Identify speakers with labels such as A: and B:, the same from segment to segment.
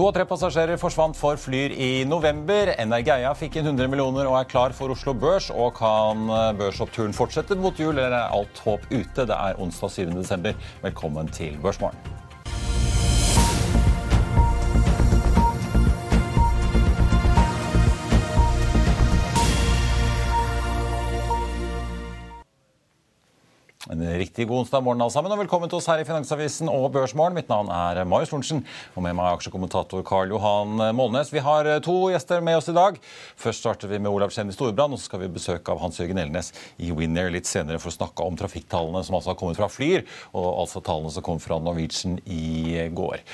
A: To av tre passasjerer forsvant for Flyr i november. Energeia fikk inn 100 millioner og er klar for Oslo Børs. Og kan børsoppturen fortsette mot jul, eller er alt håp ute? Det er onsdag 7. desember. Velkommen til Børsmorgen. En riktig god onsdag morgen alle sammen, og velkommen til oss her i Finansavisen og Børsmorgen. Mitt navn er Marius Lorentzen, og med meg er aksjekommentator Karl Johan Målnes. Vi har to gjester med oss i dag. Først starter vi med Olav Kjenn i Storebrand, og så skal vi besøke av Hans-Jørgen Elnes i Winner litt senere for å snakke om trafikktallene som altså har kommet fra Flyr, og altså tallene som kom fra Norwegian i går.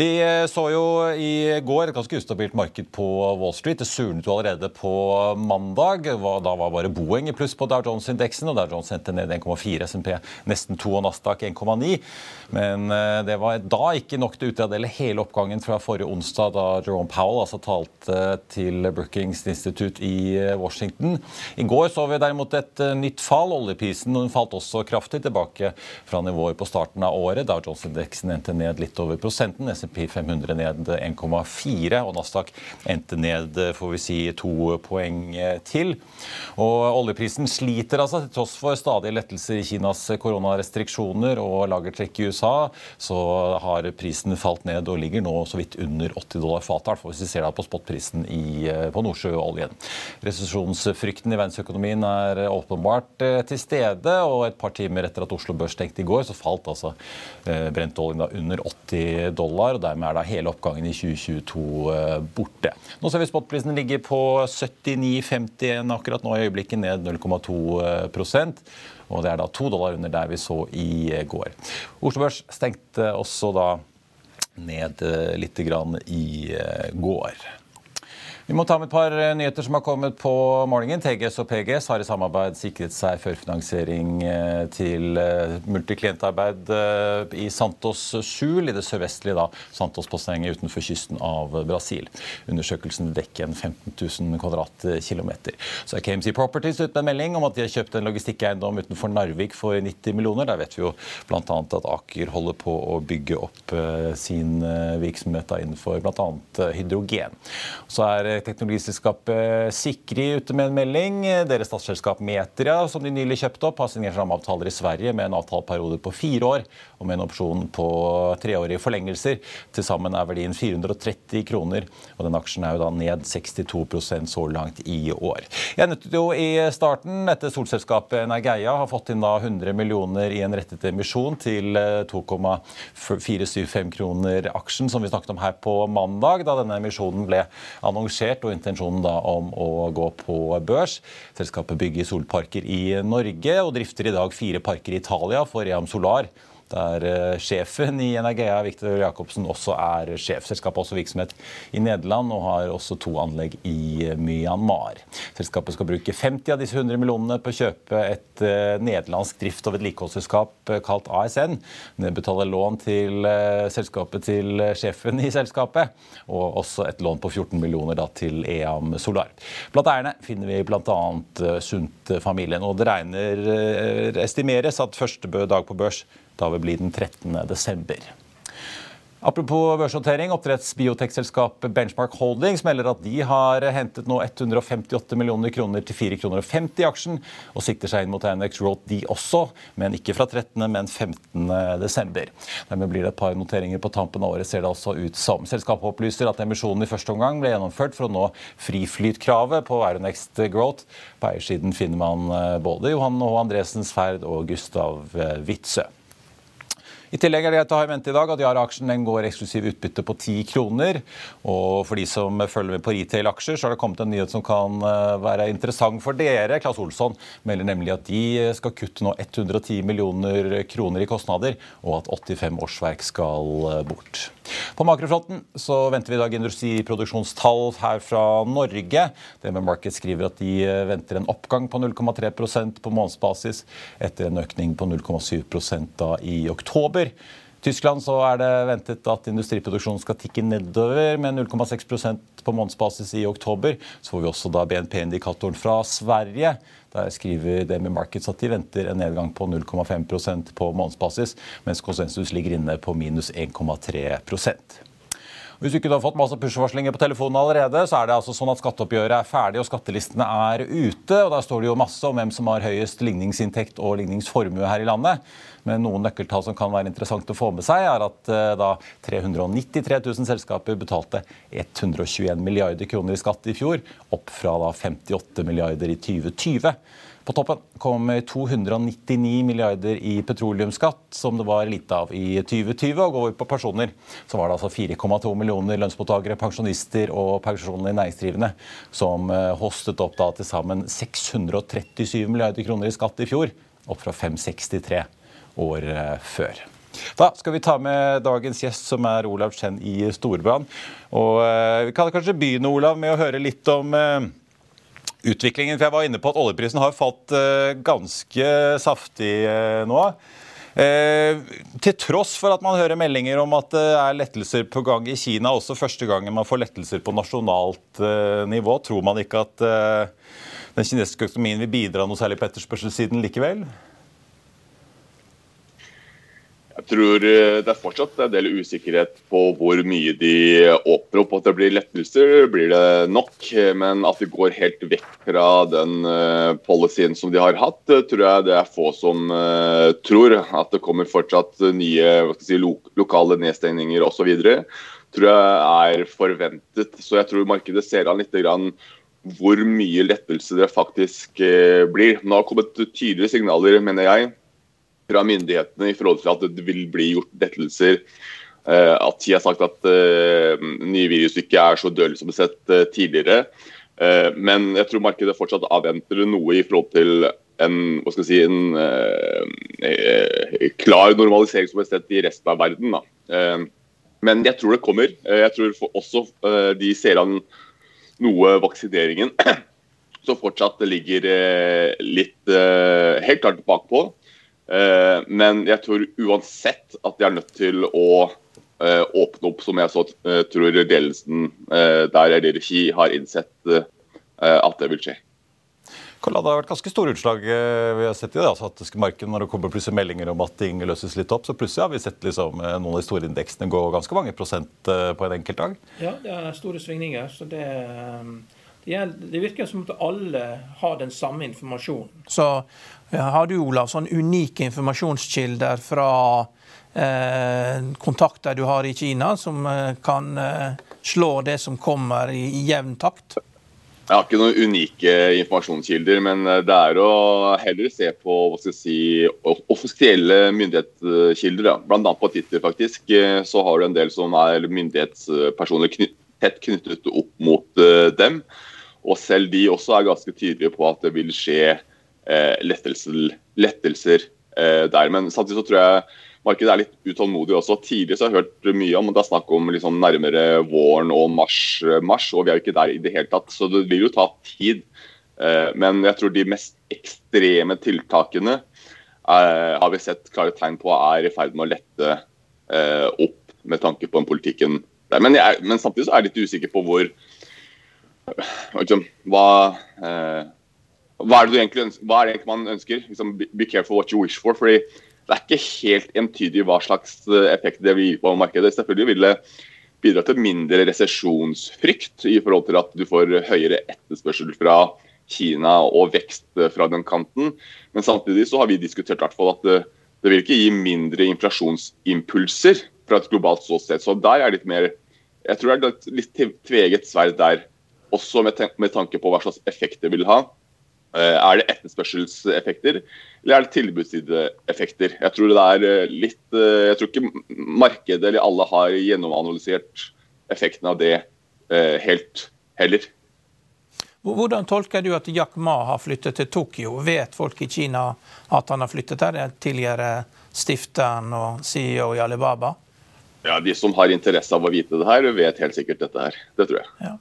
A: Vi så jo i går et ganske ustabilt marked på Wall Street. Det surnet jo allerede på mandag. Da var bare Boeing i pluss på Dow Jones-indeksen, og Dow Jones sendte ned 1,4 SMP nesten 2 og Nasdaq 1,9. Men det var da ikke nok til å utradele hele oppgangen fra forrige onsdag, da Jerome Powell altså talte til Brookings Institute i Washington. I går så vi derimot et nytt fall. Oljeprisen falt også kraftig tilbake fra nivåer på starten av året. Dow Jones-indeksen endte ned litt over prosenten. SMP 500 ned 1,4, og Nasdaq endte ned får vi si, to poeng til. Og oljeprisen sliter altså, til tross for stadige lettelser i Kinas koronarestriksjoner og lagertrekk i USA, så har prisen falt ned og ligger nå så vidt under 80 dollar fatet. Hvis vi ser det på spotprisen i, på Nordsjøoljen. Resesjonsfrykten i verdensøkonomien er åpenbart til stede, og et par timer etter at Oslo Børs stengte i går, så falt altså brentoljen under 80 dollar, og dermed er da hele oppgangen i 2022 borte. Nå ser vi spotprisen ligger på 79,51 akkurat nå i øyeblikket, ned 0,2 og Det er da to dollar under der vi så i går. Oslo Børs stengte også da ned litt grann i går. Vi må ta med et par nyheter som har kommet på morgenen. TGS og PGS har i samarbeid sikret seg førfinansiering til multiklientarbeid i Santos Sul, i det sørvestlige Santos-bassenget utenfor kysten av Brasil. Undersøkelsen dekker en 15 000 kvadratkilometer. Så er KMC Properties ute med en melding om at de har kjøpt en logistikkeiendom utenfor Narvik for 90 millioner. Der vet vi jo bl.a. at Aker holder på å bygge opp sin virksomhet innenfor bl.a. hydrogen. Så er teknologiselskapet Sikri ute med en melding. Deres statsselskap Metria, som de nylig kjøpte opp, har signert rammeavtaler i Sverige med en avtaleperiode på fire år og med en opsjon på treårige forlengelser. Til sammen er verdien 430 kroner, og den aksjen er jo da ned 62% så langt i år. Jeg nøttet jo i starten dette solselskapet Energeia har fått inn da 100 millioner i en rettet emisjon til 2,475 kroner aksjen, som vi snakket om her på mandag, da denne emisjonen ble annonsert og intensjonen da om å gå på børs. Selskapet bygger solparker i Norge og drifter i dag fire parker i Italia for Eam Solar der eh, sjefen i Energea, Viktor Jacobsen, også er sjef. Også virksomhet i Nederland og har også to anlegg i Myanmar. Selskapet skal bruke 50 av disse 100 millionene på å kjøpe et eh, nederlandsk drift- og vedlikeholdsselskap kalt ASN. Nedbetale lån til selskapet til sjefen i selskapet, og også et lån på 14 millioner da, til EAM Solar. Blant eierne finner vi bl.a. Sundt-familien. og Det regner, estimeres at første dag på børs da vil bli den 13. desember. Apropos børsnotering. Oppdrettsbiotekselskapet Benchmark Holdings melder at de har hentet nå 158 millioner kroner til 4,50 kroner i aksjen, og sikter seg inn mot NX Road de også, men ikke fra 13., men 15. desember. Dermed blir det et par noteringer på tampen av året, ser det altså ut som. Selskapet opplyser at emisjonen i første omgang ble gjennomført for å nå friflytkravet på Aeronext Growth. På eiersiden finner man eh, både Johan H. Andresens Ferd og Gustav eh, Witzøe. I tillegg er det greit å ha i mente i dag at Yara-aksjen går eksklusiv utbytte på 10 kroner. Og for de som følger med på retail-aksjer, så har det kommet en nyhet som kan eh, være interessant for dere. Klaus Olsson melder nemlig at de skal kutte nå 110 millioner kroner i kostnader, og at 85 årsverk skal eh, bort. På makrofronten så venter vi i dag industriproduksjonstall her fra Norge. DNB Market skriver at de eh, venter en oppgang på 0,3% på månedsbasis etter en økning på 0,7 da i oktober oktober. Tyskland så er det ventet at industriproduksjonen skal tikke nedover med 0,6% på månedsbasis i oktober. Så får vi også da BNP-indikatoren fra Sverige. Der skriver DMI Markets at de venter en nedgang på 0,5% på månedsbasis, mens konsensus ligger inne på minus 1,3 hvis du ikke har fått masse push-varslinger på telefonen allerede, så er det altså sånn at skatteoppgjøret er ferdig og skattelistene er ute. og Der står det jo masse om hvem som har høyest ligningsinntekt og ligningsformue her i landet. Men noen nøkkeltall som kan være interessant å få med seg, er at eh, da 393 000 selskaper betalte 121 milliarder kroner i skatt i fjor, opp fra da 58 milliarder i 2020. På toppen kom 299 milliarder i petroleumsskatt, som det var lite av i 2020. Og går vi på personer, så var det altså 4,2 millioner lønnsmottakere, pensjonister og pensjonene i næringsdrivende som eh, hostet opp da til sammen 637 milliarder kroner i skatt i fjor, opp fra 563 år eh, før. Da skal vi ta med dagens gjest, som er Olav Chen i Storbrann. Og eh, Vi kan kanskje begynne Olav, med å høre litt om eh, utviklingen. For Jeg var inne på at oljeprisen har falt ganske saftig nå. Eh, til tross for at man hører meldinger om at det er lettelser på gang i Kina, også første gangen man får lettelser på nasjonalt eh, nivå, tror man ikke at eh, den kinesiske økonomien vil bidra noe særlig på etterspørselssiden likevel?
B: Jeg tror eh, det er fortsatt en del usikkerhet på hvor mye de åpner opp. At det blir lettelser, blir det nok. Men at de går helt vekk fra den eh, policyen som de har hatt, eh, tror jeg det er få som tror. At det kommer fortsatt nye si, lo lokale nedstengninger osv. tror jeg er forventet. Så jeg tror markedet ser an litt grann hvor mye lettelse det faktisk blir. Nå har kommet tydelige signaler, mener jeg fra myndighetene i forhold til at det vil bli gjort lettelser. Eh, at de har sagt at uh, nye virus ikke er så dødelige som sett uh, tidligere. Men jeg tror markedet fortsatt avventer noe i forhold til en, hva skal jeg si, en klar normalisering som har sett i resten av verden. men jeg tror det kommer. jeg tror også de ser an noe vaksineringen som fortsatt ligger litt helt klart bakpå. Eh, men jeg tror uansett at de er nødt til å eh, åpne opp, som jeg så eh, tror ledelsen der eller Ki har innsett at det vil skje.
A: Karl, det har vært ganske store utslag vi har sett i det asiatiske markedet. Når det kommer plutselig meldinger om at ting løses litt opp, så plutselig har vi sett liksom, noen av de store indeksene gå ganske mange prosent på en enkelt dag.
C: Ja, det er store svingninger. så det... Det virker som at alle har den samme informasjonen. Så har du, Olav, sånn unike informasjonskilder fra eh, kontakter du har i Kina, som eh, kan eh, slå det som kommer i, i jevn takt?
B: Jeg har ikke noen unike informasjonskilder, men eh, det er å heller se på hva skal jeg si, offisielle myndighetskilder. Ja. Bl.a. på Twitter faktisk, eh, så har du en del som er myndighetspersoner knytt, tett knyttet opp mot dem. Og selv de også er ganske tydelige på at det vil skje Eh, lettelser, lettelser eh, der. Men samtidig så tror jeg markedet er litt utålmodig også. Tidligere så har jeg hørt mye om det er snakk om liksom nærmere våren og mars, mars, og vi er jo ikke der i det hele tatt. Så det vil jo ta tid. Eh, men jeg tror de mest ekstreme tiltakene er, har vi sett klare tegn på er i ferd med å lette eh, opp med tanke på den politikken der. Men, jeg, men samtidig så er jeg litt usikker på hvor liksom, hva, eh, hva er det, egentlig ønsker, hva er det man ønsker? Liksom, be careful what you wish for. fordi det er ikke helt entydig hva slags eh, effekt det vil gi på markedet. Selvfølgelig vil det bidra til mindre resesjonsfrykt i forhold til at du får høyere etterspørsel fra Kina og vekst fra den kanten. Men samtidig så har vi diskutert at det, det, vil ikke gi mindre inflasjonsimpulser fra et globalt ståsted. Så der er litt mer Jeg tror det er litt tveget sverd der, også med, med tanke på hva slags effekt det vil ha. Eh, er det etterspørselseffekter, eller er det tilbudssideeffekter? Jeg tror det er eh, litt eh, Jeg tror ikke markedet eller alle har gjennomanalysert effekten av det helt heller.
C: Hvordan tolker du at Jack Ma har flyttet til Tokyo? Vet folk i Kina at han har flyttet der? Tidligere stifteren og CEO i Alibaba?
B: Ja, De som har interesse av å vite det her, vet helt sikkert dette her. Det tror jeg. Ja.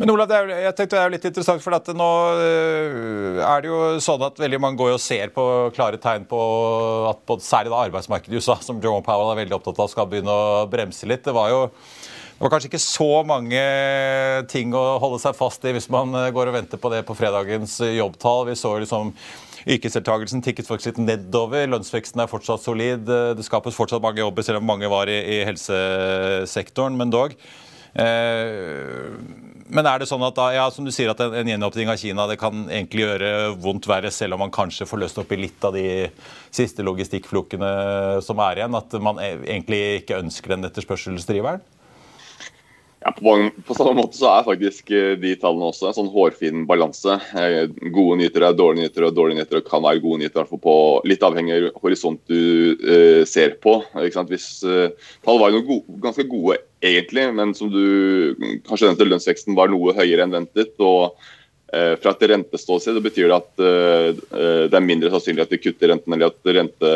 A: Men Olav, det er, jeg tenkte det er litt interessant, for at nå øh, er det jo sånn at veldig mange går og ser på klare tegn på at på, særlig da arbeidsmarkedet i USA, som John Powell er veldig opptatt av, skal begynne å bremse litt. Det var jo det var kanskje ikke så mange ting å holde seg fast i hvis man eh, går og venter på det på fredagens eh, jobbtall. Vi så liksom Yrkesdeltakelsen tikket faktisk litt nedover. Lønnsveksten er fortsatt solid. Eh, det skapes fortsatt mange jobber, selv om mange var i, i helsesektoren, men dog. Eh, men er det sånn at da, ja, som du sier at en, en gjenåpning av Kina det kan egentlig gjøre vondt verre, selv om man kanskje får løst opp i litt av de siste logistikkflokene som er igjen? At man e, egentlig ikke ønsker den etterspørselsdriveren?
B: Ja, på, på, samme måte så er faktisk eh, de tallene også en sånn hårfin balanse. Eh, gode nyheter er dårlige nyheter, og dårlige nyheter kan være gode nyheter. på Litt avhengig av horisont du uh, ser på. Hvis uh, Tall var noe gode, ganske gode egentlig, men som du kanskje nevnte, lønnsveksten var noe høyere enn ventet. og uh, Fra et renteståsted betyr det at uh, det er mindre sannsynlig at de kutter renten, eller at rente,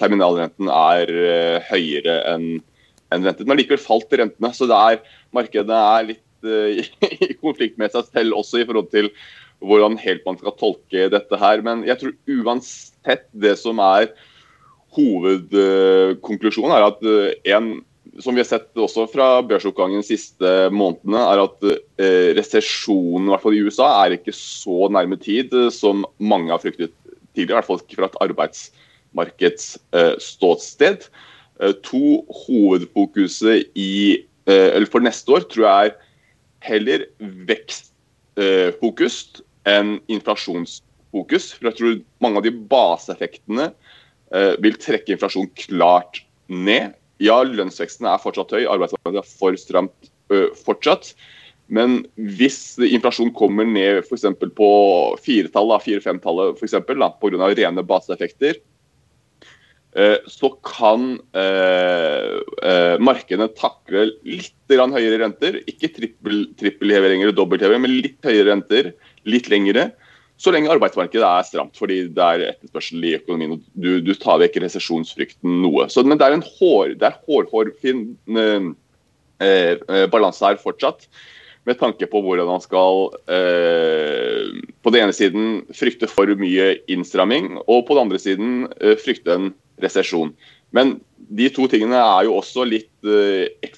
B: terminalrenten er høyere enn enn ventet. Men likevel falt rentene. Så er, markedet er litt i konflikt med seg selv også i forhold til hvordan helt man skal tolke dette her. Men jeg tror uansett det som er hovedkonklusjonen, er at en som vi har sett også fra børsoppgangen de siste månedene, er at eh, resesjonen i hvert fall i USA er ikke så nærme tid eh, som mange har fryktet tidligere. I hvert fall ikke fra et arbeidsmarkeds eh. Eh, to hovedfokuset i, eh, for neste år tror jeg er heller vekstfokus enn inflasjonsfokus. For jeg tror mange av de baseeffektene eh, vil trekke inflasjon klart ned. Ja, lønnsveksten er fortsatt høy, arbeidsmarkedet er for stramt fortsatt. Men hvis inflasjon kommer ned f.eks. på firetallet, fire-fem-tallet pga. rene baseeffekter, så kan markedene takle litt høyere renter. Ikke trippelheveringer og dobbelthever, men litt høyere renter litt lengre. Så lenge arbeidsmarkedet er stramt, fordi det er etterspørsel i økonomien. og Du, du tar vekk resesjonsfrykten noe. Så, men det er en hår, det er hårhårfin eh, eh, balanse her fortsatt. Med tanke på hvordan man skal eh, på den ene siden frykte for mye innstramming, og på den andre siden frykte en resesjon. Men de to tingene er jo også litt uh,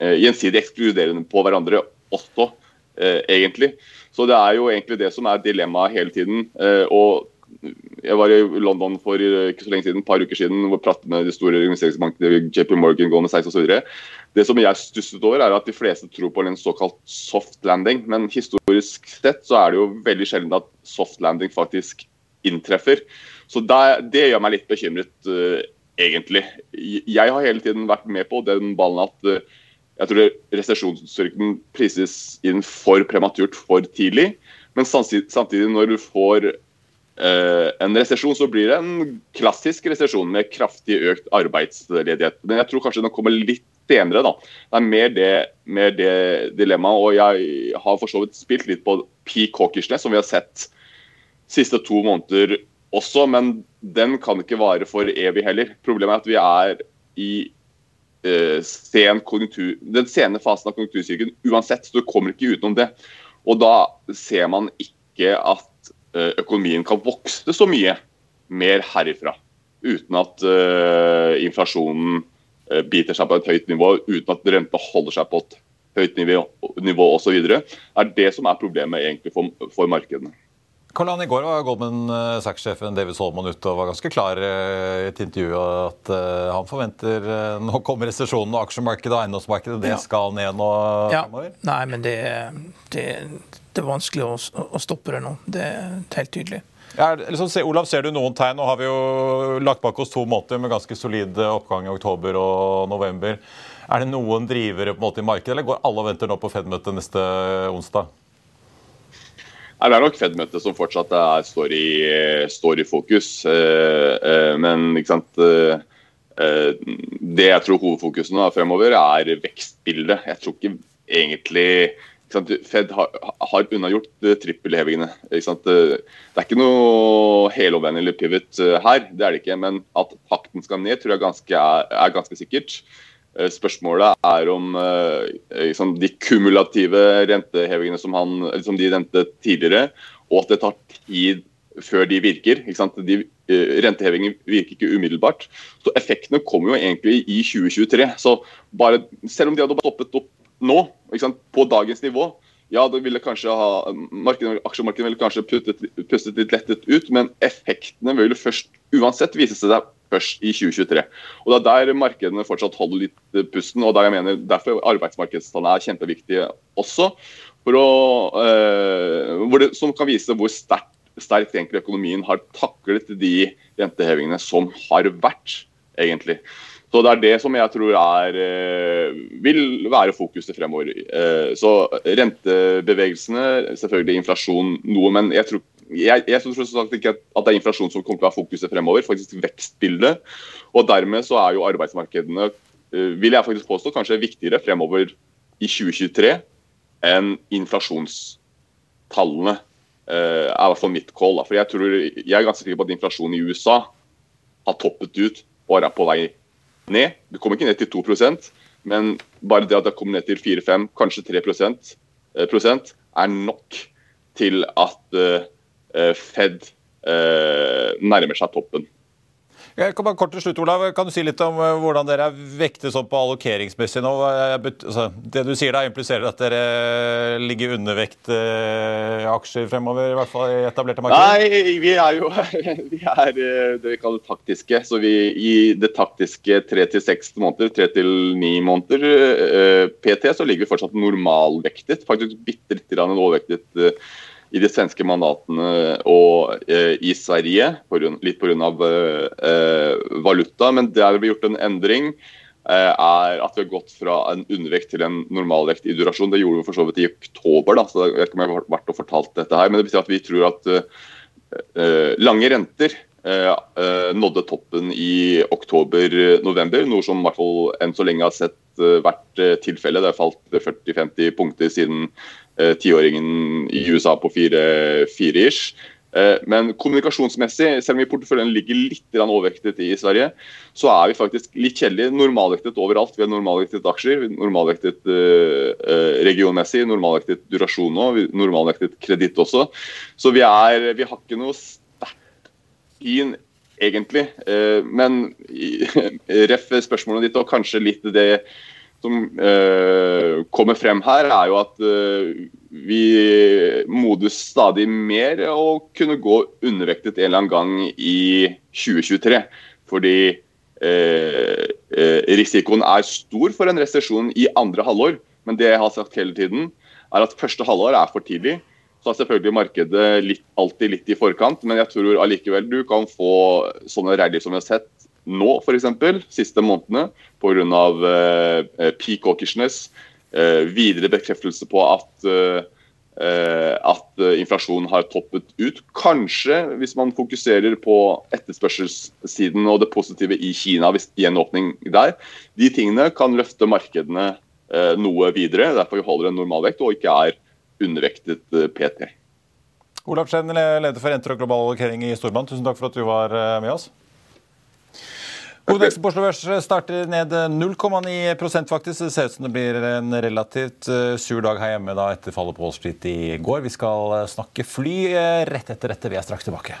B: gjensidig ekskluderende på hverandre også, egentlig. Så det er jo egentlig det som er dilemmaet hele tiden. og jeg var i London for ikke så lenge siden, et par uker siden og pratet med de store investeringsbankene JP Morgan, Goldman Sachs osv. Det som jeg stusset over, er at de fleste tror på en såkalt soft landing. Men historisk sett så er det jo veldig sjelden at soft landing faktisk inntreffer. Så det, det gjør meg litt bekymret, uh, egentlig. Jeg har hele tiden vært med på den ballen at uh, jeg tror resesjonsstyrken prises inn for prematurt for tidlig. Men samtidig, når du får eh, en resesjon, så blir det en klassisk resesjon med kraftig økt arbeidsledighet. Men jeg tror kanskje den kommer litt senere. da. Det er mer det, det dilemmaet. Og jeg har for så vidt spilt litt på peak hawkishness, som vi har sett siste to måneder også, men den kan ikke vare for evig heller. Problemet er at vi er i sen konjunktur, den sene fasen av konjunktursykelen uansett, så du kommer ikke utenom det. Og da ser man ikke at uh, økonomien kan vokse så mye mer herifra. Uten at uh, inflasjonen biter seg på et høyt nivå, uten at renta holder seg på et høyt nivå, nivå osv. er det som er problemet egentlig for, for markedene.
A: Karl-Han, I går var Goldman Sachs-sjefen David Solomon ute og var ganske klar i et intervju at uh, han forventer uh, nå kommer resesjonen og aksjemarkedet og eiendomsmarkedet det skal ned nå
C: ja. fremover? Nei, men det, det, det er vanskelig å, å, stoppe det nå. Det er helt tydelig.
A: Ja, liksom, Olav, ser du noen tegn? Nå har vi jo lagt bak oss to måneder med ganske solid oppgang i oktober og november. Er det noen drivere på en måte i markedet, eller går alle og venter nå på Fed-møtet neste onsdag?
B: Det er nok Fed-møtet som fortsatt er, står, i, står, i, fokus. Eh, eh, men eh, Det jeg tror hovedfokuset nå fremover, er vekstbildet. Jeg tror ikke egentlig Fed har, har unnagjort trippelhevingene. Det er ikke noe helomvendelig pivot her, det er det ikke. Men at pakten skal ned, tror jeg ganske, er, er ganske sikkert. Eh, spørsmålet er om liksom, de kumulative rentehevingene som, han, som de rente tidligere, og at det tar tid før de virker. De, rentehevinger virker ikke umiddelbart. Så effektene kommer jo egentlig i 2023. Så bare, selv om de hadde stoppet opp nå, på dagens nivå, ja, det ville kanskje ha, aksjemarkedet ville kanskje puttet, pustet litt lettet ut, men effektene vil først uansett vise seg først i 2023. Og Det er der markedene fortsatt holder litt eh, pusten. og der jeg mener Derfor arbeidsmarkedstallene er kjempeviktige også. Å, eh, det, som kan vise hvor sterkt sterkt økonomien har taklet de rentehevingene som har vært, egentlig. Så Det er det som jeg tror er, eh, vil være fokuset fremover. Eh, så Rentebevegelsene, selvfølgelig inflasjon noe, men jeg tror jeg, jeg tror ikke at det er inflasjon som kommer til å være fokuset fremover, faktisk vekstbildet. Og dermed så er jo arbeidsmarkedene, eh, vil jeg faktisk påstå, kanskje viktigere fremover i 2023 enn inflasjonstallene. Er i hvert fall mitt call. For jeg, tror, jeg er ganske sikker på at inflasjonen i USA har toppet ut og er på vei ned. Det kommer ikke ned til 2% men bare det at det kommer ned til 4-5, kanskje 3 prosent, uh, er nok til at uh, Eh, Fed eh, nærmer seg toppen.
A: Jeg kan bare kort til slutt, Olav. Kan du si litt om eh, hvordan dere er vektet sånn på allokeringsmessig nå? Altså, det du sier da impliserer at dere ligger undervekt eh, aksjer fremover, i hvert fall i etablerte markeder?
B: Nei, vi er jo vi er det vi kaller taktiske. Så vi i det taktiske tre til seks måneder, tre til ni måneder eh, PT, så ligger vi fortsatt normalvektet. Faktisk bitte litt overvektet. Eh, i de svenske mandatene og eh, i Sverige, litt pga. Eh, valuta. Men der vi har gjort en endring, eh, er at vi har gått fra en undervekt til en normalvekt i durasjon. Det gjorde vi for så vidt i oktober, da, så jeg vet ikke om jeg har vært og fortalt dette her. Men det betyr at vi tror at eh, lange renter eh, eh, nådde toppen i oktober-november, noe som i hvert fall enn så lenge har sett hvert tilfelle. Det har falt 40-50 punkter siden Eh, tiåringen i USA på fire ish. Eh, men kommunikasjonsmessig, selv om vi porteføljen ligger litt overvektet i Sverige, så er vi faktisk litt kjedelige. Normalvektet overalt. Vi har normalvektet aksjer, normalvektet uh, regionmessig, normalvektet durasjon nå, normalvektet kreditt også. Så vi, er, vi har ikke noe sterkt fin egentlig. Men ref spørsmålet ditt, og kanskje litt det som eh, kommer frem her, er jo at eh, vi modes stadig mer å kunne gå undervektet en eller annen gang i 2023. Fordi eh, risikoen er stor for en resesjon i andre halvår. Men det jeg har sagt hele tiden, er at første halvår er for tidlig. Så er selvfølgelig markedet litt, alltid litt i forkant, men jeg tror allikevel du kan få sånne rally som vi har sett nå, f.eks., siste månedene, pga. Uh, peak hawkishness. Uh, videre bekreftelse på at, uh, at inflasjonen har toppet ut. Kanskje, hvis man fokuserer på etterspørselssiden og det positive i Kina, hvis gjenåpning der. De tingene kan løfte markedene noe videre. Derfor vi holder en normalvekt og ikke er undervektet PT.
A: Olav Schen, leder for renter og global allokering i Storbank. Tusen takk for at du var eh, med oss. Oslo Børs starter ned 0,9 faktisk. Det ser ut som det blir en relativt eh, sur dag her hjemme da etter fallet på Wall Street i går. Vi skal eh, snakke fly rett etter dette. Vi er straks tilbake.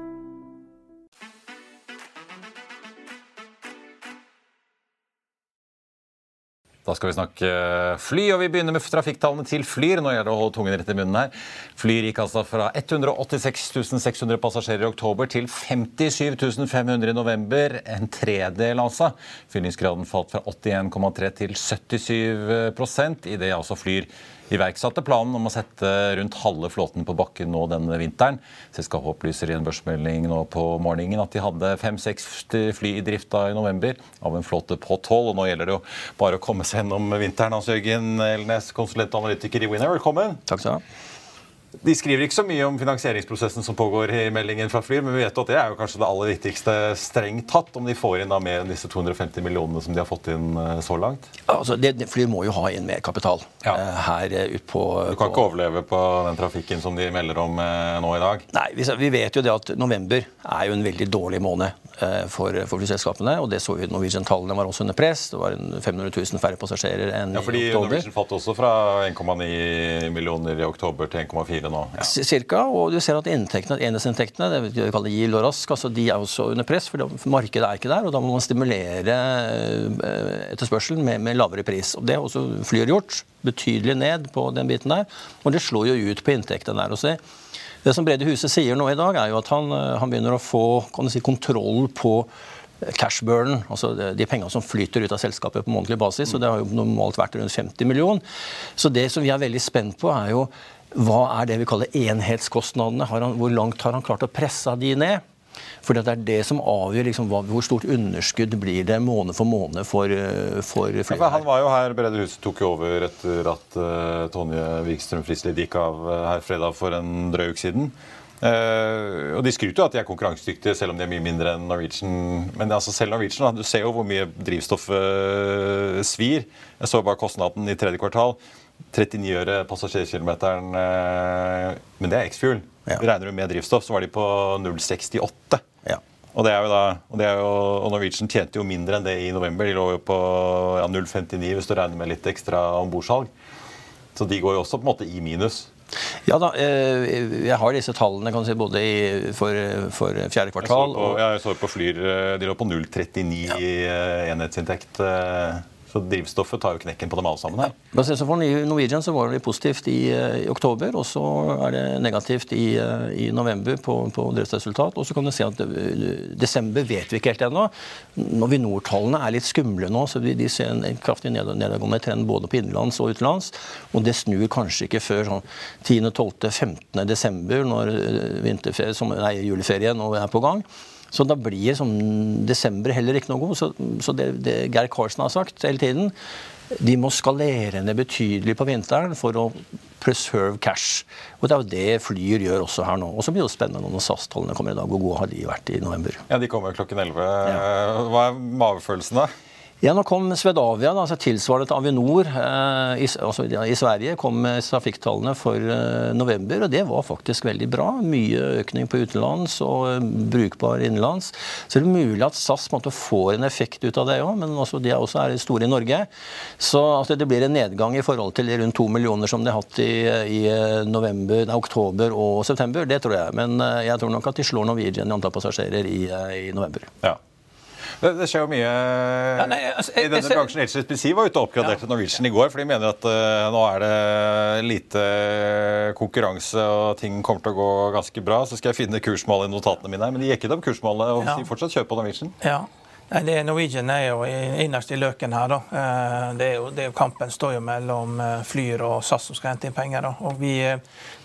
A: Da skal vi snakke fly, og vi begynner med trafikktallene til Flyr. Nå gjelder det å holde tungen rett i munnen her. Flyr gikk altså fra 186 600 passasjerer i oktober til 57 500 i november. En tredel, altså. Fyllingsgraden falt fra 81,3 til 77% idet altså Flyr iverksatte planen om å sette rundt halve flåten på bakken nå denne vinteren. Selskapet opplyser i en børsmelding nå på morgenen at de hadde fem-seks fly i drift i november av en flåte på tolv. Og nå gjelder det jo bare å komme seg gjennom vinteren. Hans Jørgen Elnes, konsulent og analytiker i Winner, velkommen.
D: Takk skal du ha.
A: De skriver ikke så mye om finansieringsprosessen som pågår i meldingen fra Flyr, men vi vet at det er jo kanskje det aller viktigste strengt tatt, om de får inn da mer enn disse 250 millionene som de har fått inn eh, så langt?
D: Altså, det, Flyr må jo ha inn mer kapital ja. uh, her uh, ut på
A: Du kan på, ikke overleve på den trafikken som de melder om nå i dag?
D: Nei, vi, vi, vet jo det at november er jo en veldig dårlig måned for, for flyselskapene. Og det så vi Norwegian-tallene var også under press. Det var 500 000 færre passasjerer enn
A: ja, fordi
D: i oktober.
A: Norwegian falt også fra 1,9 millioner i oktober til 1,4 nå.
D: Ja. Cirka, og du ser at inntektene, enhetsinntektene det vi kaller gild og rask, altså de er også under press, for markedet er ikke der. og Da må man stimulere eh, etterspørselen med, med lavere pris. og Det har også Flyr gjort. Betydelig ned på den biten der. Og det slår jo ut på inntektene der. også. Det som Brede Huset sier nå i dag, er jo at han, eh, han begynner å få si, kontroll på cash burn, altså de pengene som flyter ut av selskapet på månedlig basis. og Det har jo normalt vært rundt 50 millioner. Så det som vi er veldig spent på, er jo hva er det vi kaller enhetskostnadene? Han, hvor langt har han klart å presse de ned? For det er det som avgjør liksom, hvor stort underskudd blir det måned for måned for, eh, for flere.
A: Ja, han var jo her, Brede Huset tok jo over etter at uh, Tonje Wikstrøm Frislid gikk av uh, her fredag for en drøy uke siden. Uh, og De skryter jo at de er konkurransedyktige, selv om de er mye mindre enn Norwegian. Men altså selv Norwegian, du ser jo hvor mye drivstoffet svir. Jeg så bare kostnaden i tredje kvartal. 39 øre passasjerkilometeren, men det er X-fuel. Ja. Regner du med drivstoff, så var de på 0,68. Ja. Og, det er jo da, og, det er jo, og Norwegian tjente jo mindre enn det i november. De lå jo på ja, 0,59 hvis du regner med litt ekstra ombordsalg. Så de går jo også på en måte i minus.
D: Ja da, eh, jeg har disse tallene kan si, både i, for, for, fjerde kvartal
A: jeg så på, og, jeg så på Flyr, de lå på 0,39 ja. i enhetsinntekt. Så drivstoffet tar jo knekken på dem alle sammen her.
D: Ja. For Norwegian så var det positivt i, i, oktober, og så er det negativt i, i november på, på driftsresultat. Og så kan du se at desember vet vi ikke helt ennå. Novinor-tallene er litt skumle nå, så de, de ser en kraftig nedadgående trend både på innenlands og utenlands. Og det snur kanskje ikke før sånn 10., 12., 15. desember, når juleferien er på gang. Så da blir som desember heller ikke noe god. Så, så det, det Geir Karlsen har sagt hele tiden, de må skalere ned betydelig på vinteren for å preserve cash. Og Det er jo det Flyr gjør også her nå. Og så blir det spennende når SAS-tallene kommer i dag. Hvor gode har de vært i november?
A: Ja, De kommer klokken 11. Ja. Hva er magefølelsen da?
D: Ja, nå kom Svedavia, altså tilsvarende til Avinor eh, i, altså, ja, i, Sverige, kom med trafikktallene for eh, november, og det var faktisk veldig bra. Mye økning på utenlands og eh, brukbar innenlands. Så det er mulig at SAS måtte få en effekt ut av det òg, men også, de er også er store i Norge. Så altså, det blir en nedgang i forhold til de rundt to millioner som de har hatt i, i november, nei, oktober og september, det tror jeg. Men eh, jeg tror nok at de slår Norwegian i antall passasjerer i, eh, i november.
A: Ja. Det, det, skjer jo mye ja, nei, altså, jeg, i denne jeg, bransjen. HSBC var ute og oppgraderte ja. Norwegian i går, for de mener at uh, nå er det lite konkurranse og ting kommer til å gå ganske bra. Så skal jeg finne kursmålet i notatene mine men de gikk ikke opp kursmålet og ja. sier fortsatt kjøp på Norwegian.
C: Ja. Nei, det Norwegian er jo innerst i løken her. da. Eh, det er jo, det er jo Kampen står jo mellom eh, Flyr og SAS som skal hente inn penger. da. Og vi,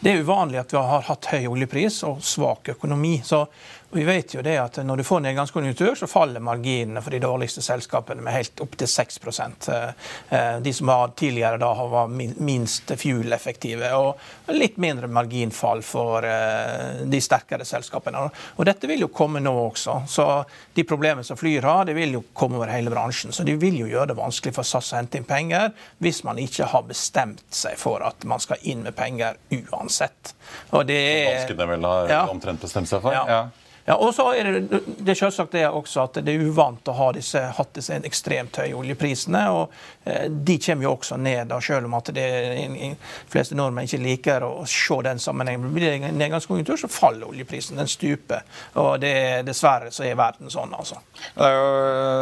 C: Det er uvanlig at vi har hatt høy oljepris og svak økonomi. så vi vet jo det at Når du får nedgangskonjunktur, så faller marginene for de dårligste selskapene med helt opptil 6 eh, eh, De som har tidligere da var minst fuel-effektive, og litt mindre marginfall for eh, de sterkere selskapene. Og Dette vil jo komme nå også. Så De problemene som Flyr har, det vil jo komme over hele bransjen. Så de vil jo gjøre det vanskelig for SAS å hente inn penger hvis man ikke har bestemt seg for at man skal inn med penger uansett.
A: Og det er, Danskene vel har ja, omtrent bestemt seg for?
C: Ja. ja. Ja, og så er det, det er selvsagt det også at det er uvant å ha disse, hatt disse ekstremt høye oljeprisene. og eh, De kommer jo også ned, da, selv om at det, de fleste nordmenn ikke liker å se den sammenhengen. Blir det en nedgangskonjunktur, så faller oljeprisen. Den stuper. og det, Dessverre så er verden sånn, altså.
A: Det er jo,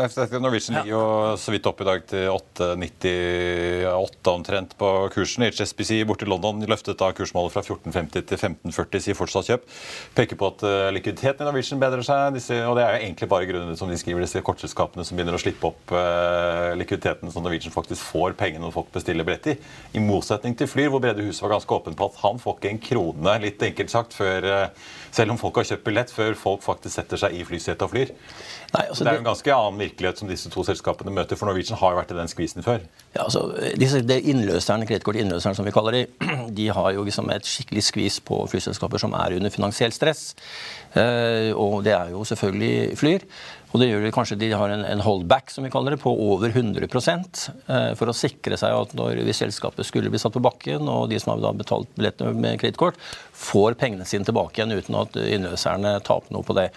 A: efter Norwegian ligger jo så vidt opp i dag til 8,98 omtrent på kursen. HSBC borte i London løftet da kursmålet fra 14,50 til 15,40, sier fortsatt kjøp. Peker på at uh, likviditeten i Norwegian bedrer seg. Disse, og det er jo egentlig bare grunnen som de skriver, disse kortselskapene som begynner å slippe opp uh, likviditeten som Norwegian faktisk får pengene folk bestiller billett i. I motsetning til Flyr, hvor Brede Huset var ganske åpen på at han får ikke en krone, litt enkelt sagt, før, uh, selv om folk har kjøpt billett, før folk faktisk setter seg i flysetet og flyr. Nei, altså, det er jo en ganske annen virkelighet som disse to selskapene møter, for Norwegian har jo vært i den skvisen før.
D: Ja, altså, disse, det innløserne, Kredittkort-innløserne som vi kaller de, de har jo liksom et skikkelig skvis på flyselskaper som er under finansiell stress. Eh, og det er jo selvfølgelig Flyr. Og det gjør det kanskje de har en, holdback som vi kaller det, på over 100 eh, for å sikre seg at når hvis selskapet skulle bli satt på bakken, og de som har betalt billettene med kredittkort, får pengene sine tilbake igjen uten at innløserne taper noe på det.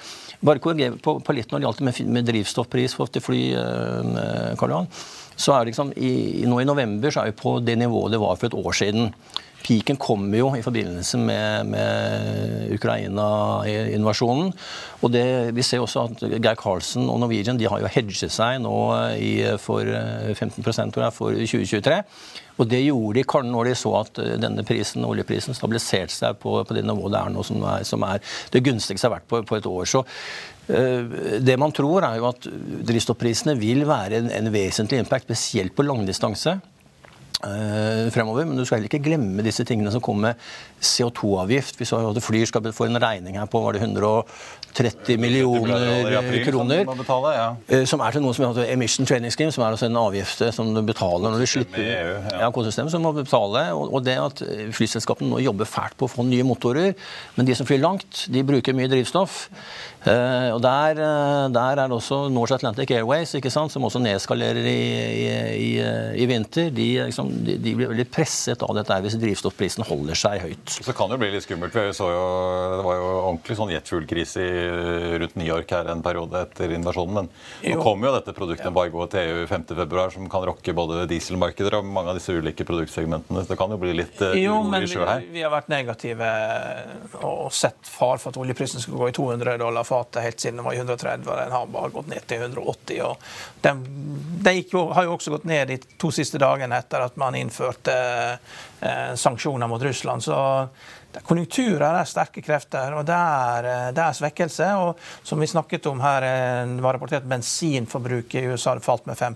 D: Bare korriger på, på, litt når det gjaldt med, med drivstoffpris for fly, eh, Karl Johan. Så er det liksom, i, nå i november så er vi på det nivået det var for et år siden. Piken kommer jo i forbindelse med, med Ukraina-invasjonen. Og det, Vi ser også at Geir Karlsen og Norwegian de har jo hedget seg nå i, for 15 tror jeg, for 2023. Og Det gjorde de når de så at denne prisen, oljeprisen stabiliserte seg på, på det nivået det er nå, som er, som er det gunstigste har vært på, på et år. Så uh, det man tror, er jo at drivstoffprisene vil være en, en vesentlig impact, spesielt på langdistanse. Uh, fremover, Men du skal heller ikke glemme disse tingene som kommer med CO2-avgift. Vi så at Flyr skal få en regning her på var det 130 millioner kroner. Som, betale, ja. uh, som er til noe som heter Emission Training Scheme, som er altså en avgift som du betaler når du slipper EU, ja. ja, som må betale. Og, det at flyselskapene nå jobber fælt på å få nye motorer, men de som flyr langt, de bruker mye drivstoff. Uh, og der, der, er det også Norse Atlantic Airways, ikke sant, som også nedskalerer i, i, i, i vinter. De liksom de, de blir veldig presset av dette hvis drivstoffprisen holder seg høyt.
A: Så kan det jo bli litt skummelt. Vi så jo, det var jo ordentlig sånn jetfuglkrise rundt New York her en periode etter invasjonen. Men nå kommer jo dette produktembargoet til EU 5.2, som kan rokke både dieselmarkeder og mange av disse ulike produktsegmentene. Så det kan jo bli litt uh,
C: jo, men. Vi, vi har vært negative og sett far for at oljeprisen skulle gå i 200 dollar fatet helt siden den var i 130. Den har bare gått ned til 180. og Den, den jo, har jo også gått ned de to siste dagene etter at man innførte eh, sanksjoner mot Russland. Så konjunkturer er sterke krefter, og det er, eh, det er, svekkelse. Og som vi snakket om her, eh, det var rapportert bensinforbruket i USA hadde falt med 5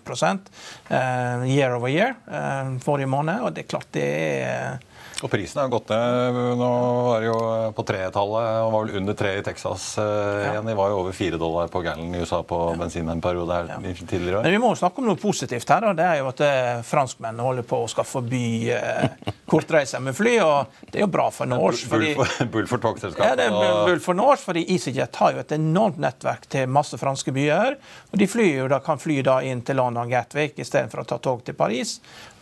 C: uh, year over year uh, forrige måned. Og det er klart det er
A: og prisen har gått ned. Nå var det jo på tretallet, og var vel under tre i Texas eh, igjen. De var jo over fire dollar på gallon i USA på ja. bensin en periode her ja. tidligere.
C: Men vi må snakke om noe positivt her. og Det er jo at eh, franskmennene holder på å skal forby eh, kortreiser med fly. og Det er jo bra for Norse.
A: Fordi, bull for, togselskapet.
C: Ja, det er bull for Norse, fordi EasyJet har jo et enormt nettverk til masse franske byer. og De flyr jo da, kan fly da inn til London Gatwick istedenfor å ta tog til Paris.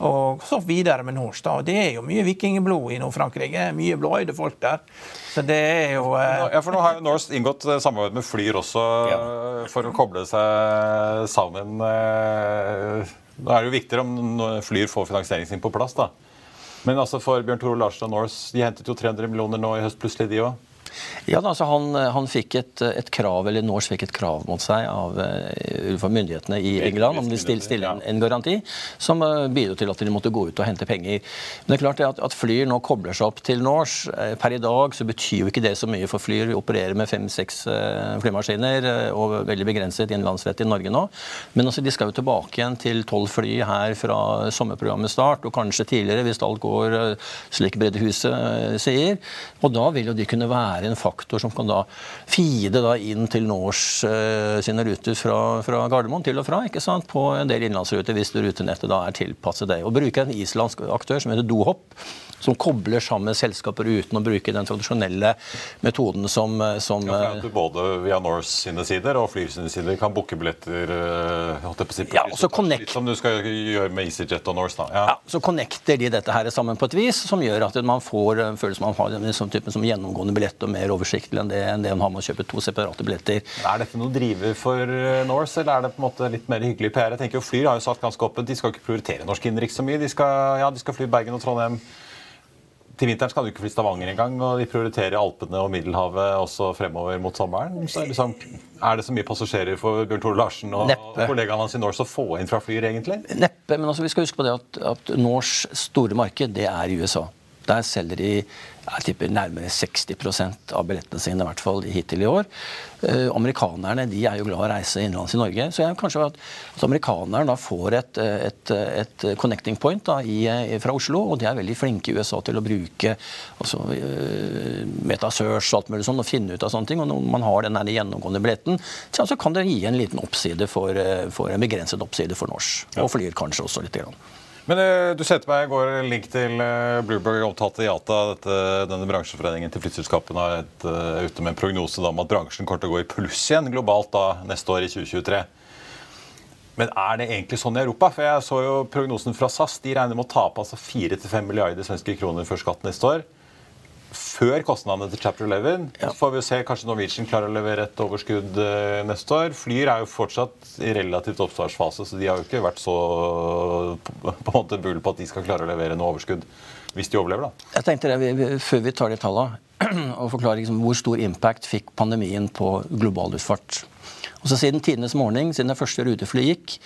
C: Og så videre med Norse. da, og Det er jo mye vikingblod i Nord-Frankrike. Mye blåøyde folk der. Så det er jo eh...
A: Ja, for nå har jo Norse inngått eh, samarbeid med Flyr også ja. for å koble seg sammen. Da er det jo viktigere om Flyr får finansieringen sin på plass, da. Men altså for Bjørn Tore Larsen og Norse, de hentet jo 300 millioner nå i høst plutselig, de òg.
D: Ja, altså han, han, fikk et, et, krav, eller Norse fikk et krav mot seg av uh, myndighetene i England om de stille, stille en, en, garanti, som uh, bidro til at de måtte gå ut og hente penger. Men det er klart at, at Flyr nå kobler seg opp til Norse. Uh, per i dag så betyr jo ikke det så mye for Flyr. Vi opererer med fem-seks flymaskiner og veldig begrenset innenlandsrett i Norge nå. Men altså, de skal jo tilbake igjen til tolv fly her fra sommerprogrammet start, og kanskje tidligere hvis alt går slik Breddehuset sier. Og da vil jo de kunne være er en faktor som kan da feede da inn til Norse uh, sine ruter fra, fra, Gardermoen til og fra ikke sant, på en del innenlandsruter hvis rutenettet da er tilpasset det. Å bruke en islandsk aktør som heter Dohop, som kobler sammen selskaper uten å bruke den tradisjonelle metoden som, eh, som
A: ja, at du både via Norse sine sider og Flyr sine sider kan booke billetter uh, si,
D: ja, så connect...
A: Litt som du skal gjøre med EasyJet og Norse. da.
D: Ja. ja. Så connecter de dette her sammen på et vis som gjør at man får følelsen man har en sånn type som gjennomgående billett og mer oversiktlig enn det, enn det man har med å kjøpe to separate billetter.
A: Er dette noe driver for eh, Norse, eller er det på en måte litt mer hyggelig PR? Jeg tenker jo Flyr har jo satt ganske åpent de skal ikke prioritere norsk innenriks så mye. De skal, ja, de skal fly Bergen og Trondheim. Til vinteren skal du ikke fly Stavanger engang, og de prioriterer Alpene og Middelhavet også fremover mot sommeren. Så liksom, er det så mye passasjerer for Bjørn Tore Larsen og Neppe. kollegaene hans i Norse å få inn fra Flyr, egentlig?
D: Neppe, men altså, vi skal huske på det at, at Norse store marked, det er i USA. Der selger de jeg tipper nærmere 60% av billettene sine i hvert fall hittil i år. Eh, amerikanerne de er jo glad å reise innenlands i Norge. Så jeg, kanskje at, at amerikanerne da får et, et, et connecting point da, i, fra Oslo. Og de er veldig flinke i USA til å bruke altså, uh, metasearch og alt mulig sånn, og finne ut av sånne ting. Og når man har den gjennomgående billetten, så altså, kan det gi en liten oppside for, eh, for en begrenset oppside for norsk. Og Flyr kanskje også litt. Grann.
A: Men uh, du sendte meg i går en link til uh, Bloomberg omtalte IATA. Dette, denne bransjeforeningen til flyselskapene er et, uh, ute med en prognose om at bransjen kommer til å gå i pluss igjen globalt da neste år i 2023. Men er det egentlig sånn i Europa? For jeg så jo prognosen fra SAS. De regner med å tape altså 4-5 milliarder svenske kroner før skatt neste år før kostnadene til Chapter 11. Ja. Så får vi se kanskje Norwegian klarer å levere et overskudd uh, neste år. Flyr er jo fortsatt i relativt oppstartsfase, så de har jo ikke vært så på en måte bull på at de skal klare å levere noe overskudd hvis de overlever. da.
D: Jeg tenkte det, vi, Før vi tar de tallene, og forklarer liksom, hvor stor impact fikk pandemien på global luftfart. Og så Siden tidenes morgen, siden det første ruteflyet gikk,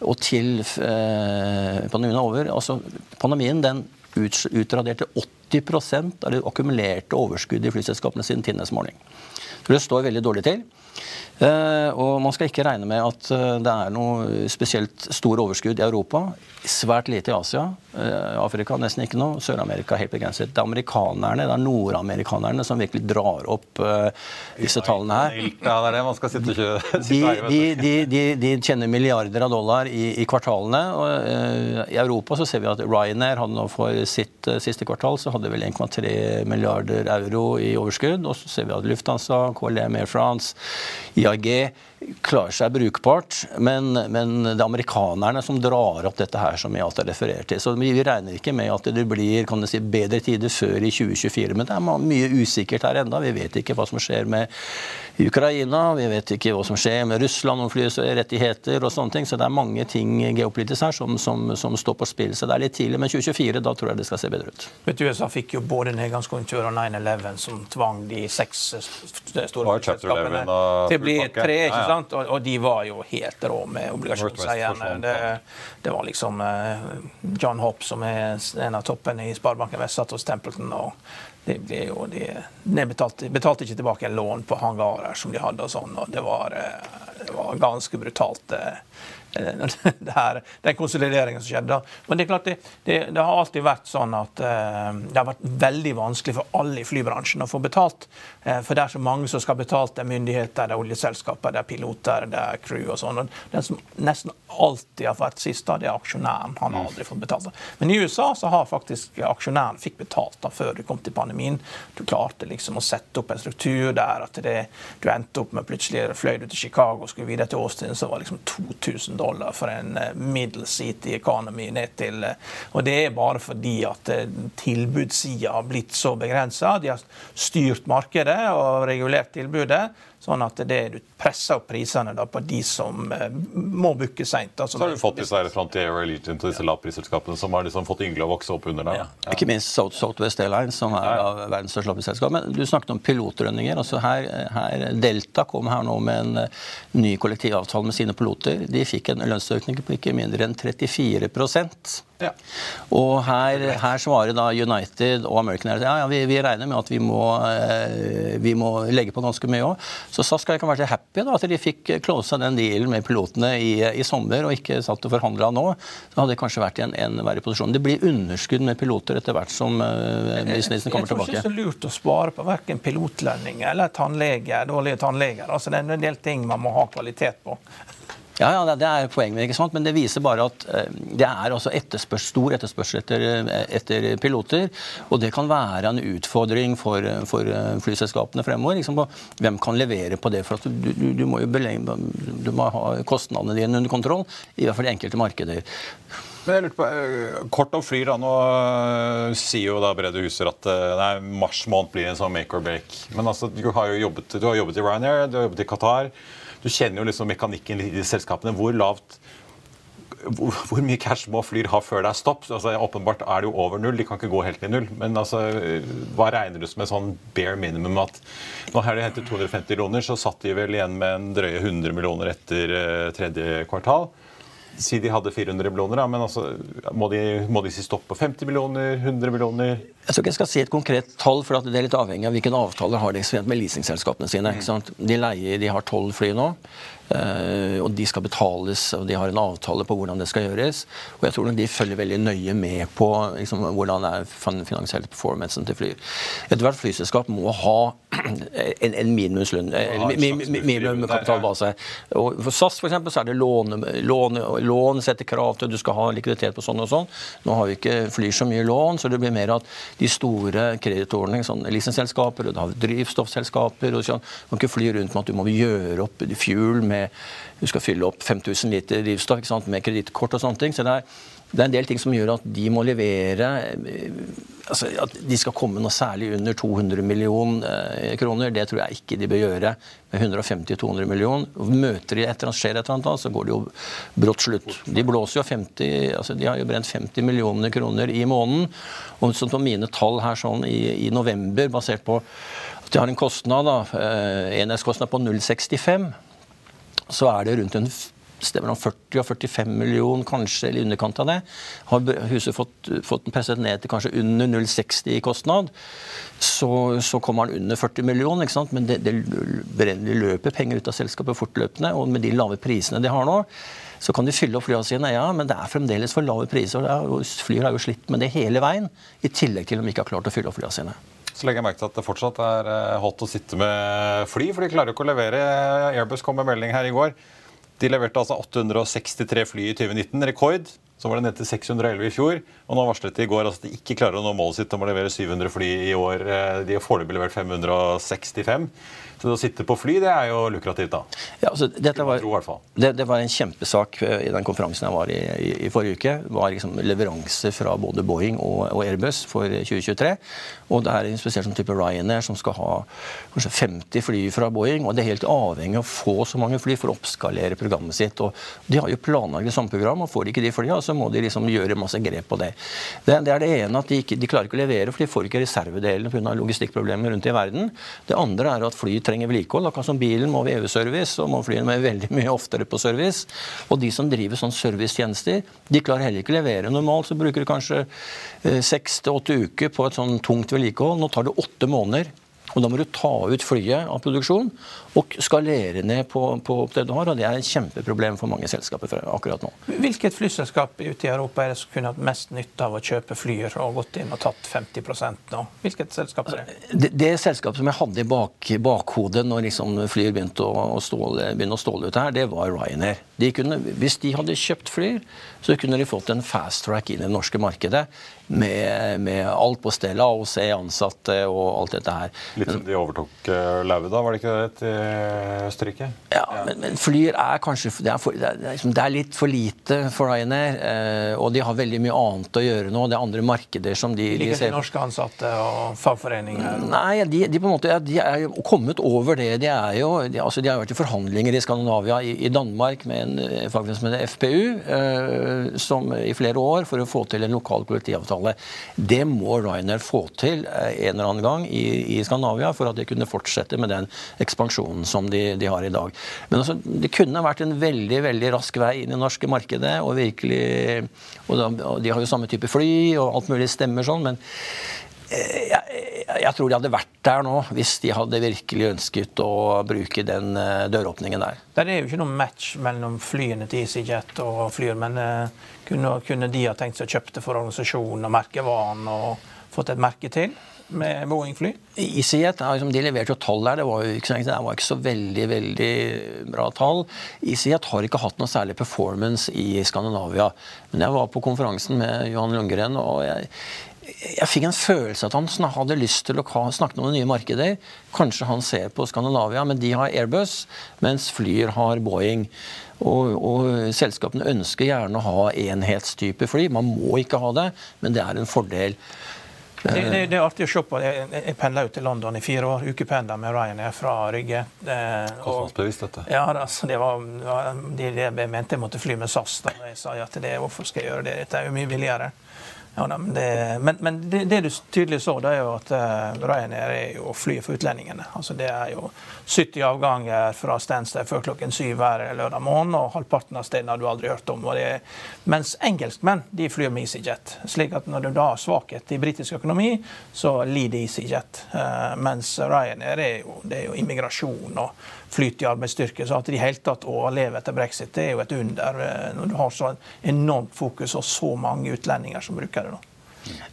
D: og til eh, pandemien er over altså Pandemien den utraderte 80 av det akkumulerte overskuddet i flyselskapene siden tidenes måling. Det står veldig dårlig til. Eh, og man skal ikke regne med at eh, det er noe spesielt stor overskudd i Europa. Svært lite i Asia. Eh, Afrika nesten ikke noe. Sør-Amerika helt begrenset. Det er amerikanerne, det er nordamerikanerne som virkelig drar opp disse tallene her.
A: Ja, det er det man skal sitte og
D: de, de, de, de, tjener milliarder av dollar i, i kvartalene. Og, I Europa så ser vi at Ryanair hadde for sitt siste kvartal så hadde vel 1,3 milliarder euro i overskudd. Og så ser vi at Lufthansa, KLM, Air France, IAG klarer seg brukbart. Men, men, det er amerikanerne som drar opp dette her, som jeg alt har referert til. Så vi regner ikke med at det blir kan du si, bedre tider før i 2024. Men det er mye usikkert her enda. Vi vet ikke hva som skjer med Ukraina. Vi vet ikke hva som skjer med Russland om flyrettigheter og sånne ting. Så det er mange ting geopolitisk her som, som, som, står på spill. Så det er litt tidlig. Men 2024, da tror jeg det skal se bedre ut.
C: Vet du, USA fikk jo både nedgangskonjunktur og 9-11 som tvang de seks store selskapene til å bli tre. ikke sant? Og, og, de var jo helt rå med obligasjonseierne. Det, det, var liksom uh, John Hopp, som er en av toppene i Sparebanken Vest, satt hos Templeton. og de, de, de, de betalte, betalte, ikke tilbake en lån på hangarer som de hadde. og sånn, og Det var, eh, det var ganske brutalt. Eh, det her, den konsolideringen som skjedde. Men det er klart det, det, det har alltid vært sånn at uh, det har vært veldig vanskelig for alle i flybransjen å få betalt. Uh, for det er så mange som skal betalt. Det er myndigheter, det er oljeselskaper, det er piloter, det er crew og sånn. Den som nesten alltid har vært sist, det er aksjonæren. Han har aldri fått betalt. Men i USA så har faktisk aksjonæren fikk betalt da før du kom til pandemien. Du klarte liksom å sette opp en struktur der at det, du endte opp med plutselig fløy du til Chicago og skulle videre til Austin, så var liksom 2000 dollar for en eh, middle city economy ned til eh, Og det er bare fordi at eh, tilbudssida har blitt så begrensa. De har styrt markedet og regulert tilbudet. Sånn at det du presser opp prisene på de som eh, må booke seint.
A: Så har du fått disse Frontier og Allegiant og disse lavprisselskapene som har liksom fått yngle å vokse opp under deg.
D: Ja. Ja. Ikke minst South, Southwest Airlines, som er ja. verdens største lavprisselskap. Men du snakket om pilotlønninger. Altså her, her, Delta kom her nå med en uh, ny kollektivavtale med sine piloter. De fikk en lønnsøkning på ikke mindre enn 34 ja. Og her, her, svarer da United og American Airlines ja, ja, vi, vi, regner med at vi må, eh, vi må legge på ganske mye òg. Så SAS kan være så happy da, at de fikk closa den dealen med pilotene i, i sommer og ikke satt og forhandla nå. Så hadde det kanskje vært i en, en verre posisjon. Det blir underskudd med piloter etter hvert som eh, businessen kommer tilbake.
C: Jeg tror ikke det er så lurt å spare på verken pilotlønninger eller tannleger, dårlige tannleger. Altså, det er en del ting man må ha kvalitet på.
D: Ja, ja, det er poenget, ikke sant? men det viser bare at eh, det er altså etterspørs, stor etterspørsel etter, eh, etter, piloter. Og det kan være en utfordring for, for eh, flyselskapene fremover. Liksom, hvem kan levere på det? For du, du, du må jo belegge, du må ha kostnadene dine under kontroll, i hvert fall i enkelte markeder.
A: Men jeg lurte på, Kort om fly. da, Nå sier jo da Brede Huser at nei, mars måned blir en sånn make or break. Men altså, du har jo jobbet, du har jobbet i Ryanair, du har jobbet i Qatar. Du kjenner jo liksom mekanikken i de selskapene. Hvor lavt hvor, mye cash må Flyr ha før det er stopp? Altså, åpenbart er det jo over null. De kan ikke gå helt i null. Men altså, hva regner du som en sånn bare minimum at har de hentet 250 millioner, så satt de vel igjen med en drøye 100 millioner etter uh, tredje kvartal. Si de hadde 400 millioner, da, men altså, må, de, må de si stopp på 50 millioner? 100 millioner?
D: Jeg tror ikke jeg skal si et konkret tall, for det er litt avhengig av hvilken avtaler har de med leasingselskapene sine. De leier, de har tolv fly nå. Uh, og de skal betales, og de har en avtale på hvordan det skal gjøres. Og jeg tror de følger veldig nøye med på liksom, hvordan er finansiell performancen til fly. Ethvert flyselskap må ha en, en minimumslønn, minimumkapitalbase. Og for SAS for eksempel, så er det lån, låne, lån setter krav til at du skal ha likviditet på sånn og sånn. Nå har vi ikke Flyr så mye lån, så det blir mer at de store kreditorene, sånn lisensselskaper, og drivstoffselskaper og sånn, kan ikke fly rundt med at du må gjøre opp fuel med du skal fylle opp 5000 liter drivstoff med kredittkort og sånne ting. Så det er, det er, en del ting som gjør at de må levere eh, altså At de skal komme noe særlig under 200 millioner eh, kroner, det tror jeg ikke de bør gjøre med 150-200 millioner. Møter de etter at skjer et eller annet, så går det jo brått slutt. De blåser jo 50, altså de har jo brent 50 millioner kroner i måneden. Og sånn på mine tall her sånn i, i november, basert på at de har en kostnad, da, eh, enhetskostnad på 0,65 så er det rundt en sted mellom 40 og 45 millioner, kanskje, eller i underkant av det. Har huset fått, fått presset ned til kanskje under 0,60 i kostnad, så, så, kommer den under 40 millioner. ikke sant? Men det, det, løper penger ut av selskapet fortløpende, og med de lave prisene de har nå, så kan de fylle opp flyene sine, ja, men det er fremdeles for lave priser. og Flyene har jo slitt med det hele veien, i tillegg til om de ikke har klart å fylle opp flyene sine.
A: Så legger jeg merke til at det fortsatt er eh, hot å sitte med fly, for de klarer jo ikke å levere. Airbus kom med melding her i går. De leverte altså 863 fly i 2019, rekord. Så var det ned til 611 i fjor. Og nå varslet de i går at de ikke klarer å nå målet sitt om å levere 700 fly i år. Eh, de har foreløpig levert 565. Så å sitte på fly, det er jo lukrativt, da.
D: Ja, altså, dette var,
A: tro,
D: det, det var en kjempesak eh, i den konferansen jeg var i i, i forrige uke. Var liksom leveranser fra både Boeing og, og Airbus for 2023. Og det er en spesiell sånn type Ryanair som skal ha kanskje 50 fly fra Boeing. Og det er helt avhengig av å få så mange fly for å oppskalere programmet sitt. Og de har jo planlagt det samme program, og får de ikke de flyene, så må de liksom gjøre masse grep på det. Det, det er det ene at de, ikke, de klarer ikke å levere, for de får ikke reservedelene pga. logistikkproblemer rundt i verden. Det andre er at fly trenger vedlikehold. Akkurat som bilen må vi EU-service, og må flyene med veldig mye oftere på service. Og de som driver sånn servicetjenester, de klarer heller ikke å levere. Normalt så bruker du kanskje eh, seks til åtte uker på et sånn tungt vedlikehold. Nå tar det åtte måneder. Og Da må du ta ut flyet av produksjon og skalere ned på, på det du har. og Det er et kjempeproblem for mange selskaper akkurat nå.
C: Hvilket flyselskap ute i Europa er det som kunne hatt mest nytte av å kjøpe flyer og gått inn og tatt 50 nå? Hvilket selskap er det?
D: Det, det selskapet som jeg hadde i bak, bakhodet når liksom flyer begynte å, å, ståle, begynne å ståle ut her, det var Ryanair. De kunne, hvis de hadde kjøpt flyer, så kunne de fått en fast track inn i det norske markedet med, med alt på stell, AOC, ansatte og alt dette her.
A: Litt som de overtok uh, da, var det ikke det, til Østerrike?
D: Ja, men, men flyer er kanskje det er, for, det, er, liksom, det er, litt for lite for Ryanair. Uh, og de har veldig mye annet å gjøre nå. Det er andre markeder som de,
C: de ser de norske ansatte og fagforeninger?
D: Nei, de, de, på en måte, de er jo kommet over det. De, er jo, de, altså, de har vært i forhandlinger i Skandinavia, i, i Danmark, med en eh, fagforening som heter FPU, uh, som i flere år for å få til en lokal kollektivavtale. Det må Ryanair få til eh, en eller annen gang i, i Skandinavia for at de kunne fortsette med den ekspansjonen som de, de har i dag. Men altså, det kunne vært en veldig veldig rask vei inn i det norske markedet. og virkelig, og, de, og De har jo samme type fly og alt mulig stemmer sånn. men jeg, jeg, jeg, tror de hadde vært der nå hvis de hadde virkelig ønsket å bruke den eh, døråpningen der.
C: Det er jo ikke noen match mellom flyene til EasyJet og Flyr, men kunne, kunne, de ha tenkt seg å kjøpe det for organisasjonen og merkevaren og fått et merke til? Med Boeing-fly?
D: EasyJet liksom, de leverte jo tall der. Det var jo ikke, det var ikke så veldig veldig bra tall. EasyJet har ikke hatt noe særlig performance i Skandinavia. Men jeg var på konferansen med Johan Lundgren, og jeg, jeg fikk en følelse at han hadde lyst til å snakke om nye markeder. Kanskje han ser på Skandinavia, men de har Airbus, mens Flyr har Boeing. Og, og, selskapene ønsker gjerne å ha enhetstype fly. Man må ikke ha det, men det er en fordel.
C: Det, det, det er artig å se på. Jeg, jeg pendla ut til London i fire år. Ukependla med Ryanair fra Rygge.
A: Kostnadsbevisst, dette.
C: Ja, altså, det var de jeg mente jeg måtte fly med SAS. da jeg sa at det, hvorfor skal jeg gjøre det, dette er jo mye billigere. Ja, men, det, men, men det, det, du tydelig så, det er jo at uh, Ryanair er jo flyet for utlendingene. Altså Det er jo 70 avganger fra Stansted før klokken syv hver lørdag morgen, og halvparten av stedene har du aldri hørt om. Det, mens engelskmenn de flyr med EasyJet. slik at når du da har svakhet i britisk økonomi, så lider EasyJet. Uh, mens Ryanair er jo, det er jo immigrasjon og flyt i arbeidsstyrke. Så at de helt tatt tatt overlever etter brexit, det er jo et under. Eh, når du har så enormt fokus og så mange utlendinger som bruker det. nå.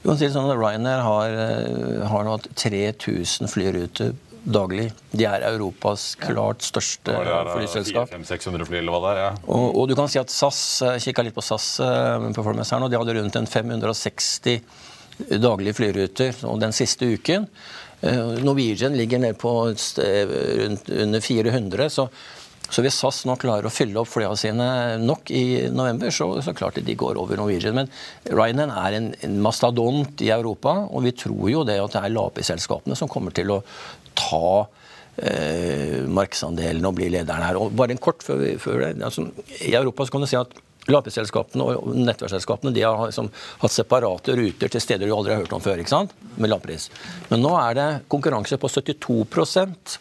D: Du kan si sånn at Ryanair har, eh, har nå hatt 3000 flyruter daglig. De er Europas klart største ja, flyselskap.
A: 500-600 fly eller hva det er, ja.
D: Og, og, du kan si at SAS, eh, kikka litt på SAS performance her nå, de hadde rundt en 560 daglige flyruter og den siste uken. Eh, Norwegian ligger ned på rundt under 400. så så hvis SAS nå klarer å fylle opp flyene sine nok i november, så, så klart de går over Norwegian. Men Ryanair er en, en, mastadont i Europa, og vi tror jo det at det er lavprisselskapene som kommer til å ta eh, markedsandelen og bli lederen her. Og bare en kort før, før altså, I Europa så kan du si at Lavprisselskapene og nettverksselskapene de har liksom hatt separate ruter til steder du aldri har hørt om før. ikke sant? Med lavpris. Men nå er det konkurranse på 72%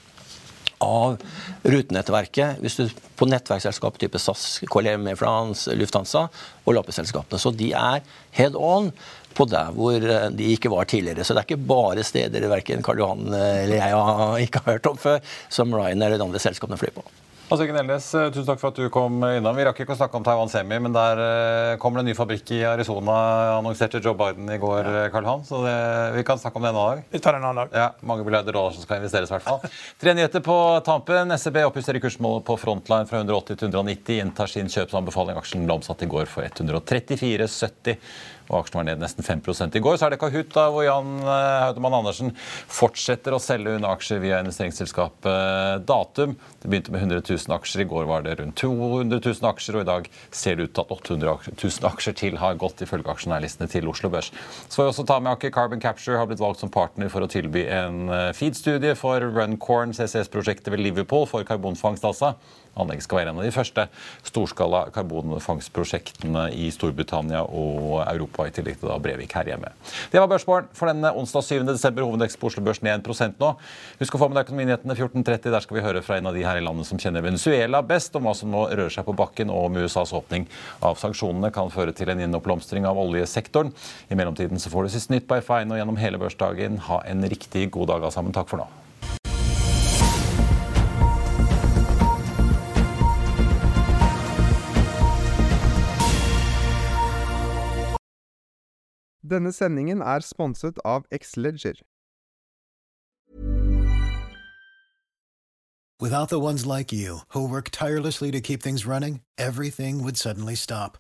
D: av rutenettverket hvis du på nettverksselskap type SAS, KLM, France, Lufthansa og lampeselskapene. Så de er head on på der hvor eh, de ikke var tidligere. Så det er ikke bare steder verken Karl Johan eller jeg har ikke har hørt om før, som Ryan eller de andre selskapene flyr på.
A: Hans Jørgen Elnes, eh, tusen takk for at du kom innom. Vi rakk ikke å snakke om Taiwan Semi, men der eh, kommer det en ny fabrikk i Arizona, annonserte Joe Biden i går, ja. Karl Han. Så det, vi kan snakke om det en annen dag.
C: Vi tar en annen dag.
A: Ja, Mange milliarder dollar som skal investeres, i hvert fall. Tre nyheter på tampen. SEB oppjusterer kursmålet på Frontline fra 180 til 190. Inntar sin kjøpsanbefaling. Aksjen ble omsatt i går for 134,70 og aksjen var ned nesten 5 I går så er det Kahoot, da, hvor Jan Hautemann Andersen fortsetter å selge unna aksjer via investeringsselskapet eh, Datum. Det begynte med 100 000 aksjer. I går var det rundt 200 000 aksjer, og i dag ser det ut til at 800 000 aksjer til har gått ifølge aksjonærlistene til Oslo Børs. Så får vi også ta med Aker Carbon Capture har blitt valgt som partner for å tilby en eh, feed-studie for Runcorn CCS-prosjektet ved Liverpool for karbonfangst, altså. Anlegget skal være en av de første storskala karbonfangstprosjektene i Storbritannia og Europa, i tillegg til da Brevik her hjemme. Det var børsmålen for denne onsdag 7. desember. Hovedvekst på Oslo Børs ned 1 nå. Husk å få med deg Økonominyhetene 14.30. Der skal vi høre fra en av de her i landet som kjenner Venezuela best, om hva som nå rører seg på bakken, og om USAs åpning av sanksjonene kan føre til en gjenoppblomstring av oljesektoren. I mellomtiden så får du sist nytt på F1 og gjennom hele børsdagen. Ha en riktig god dag alle sammen. Takk for nå.
E: Denne sendingen er sponset av Xleger.
F: Without the ones like you, who work tirelessly to keep things running, everything would suddenly stop.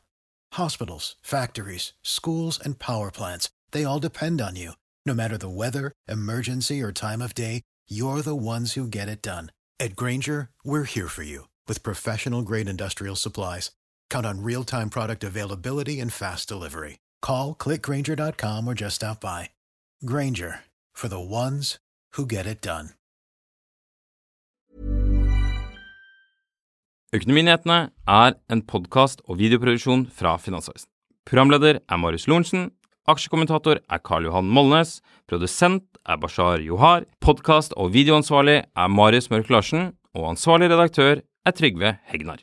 F: Hospitals, factories, schools, and power plants, they all depend on you. No matter the weather, emergency, or time of day, you're the ones who get it done. At Granger, we're here for you with professional grade industrial supplies. Count on real time product availability and fast delivery. Call clickgranger.com or just stop by. Granger for the ones who get it done.
G: Økonominyhetene er en podkast og videoproduksjon fra Finansavisen. Programleder er Marius Lorentzen. Aksjekommentator er Karl Johan Molnes. Produsent er Bashar Johar. Podkast- og videoansvarlig er Marius Mørk Larsen. Og ansvarlig redaktør er Trygve Hegnar.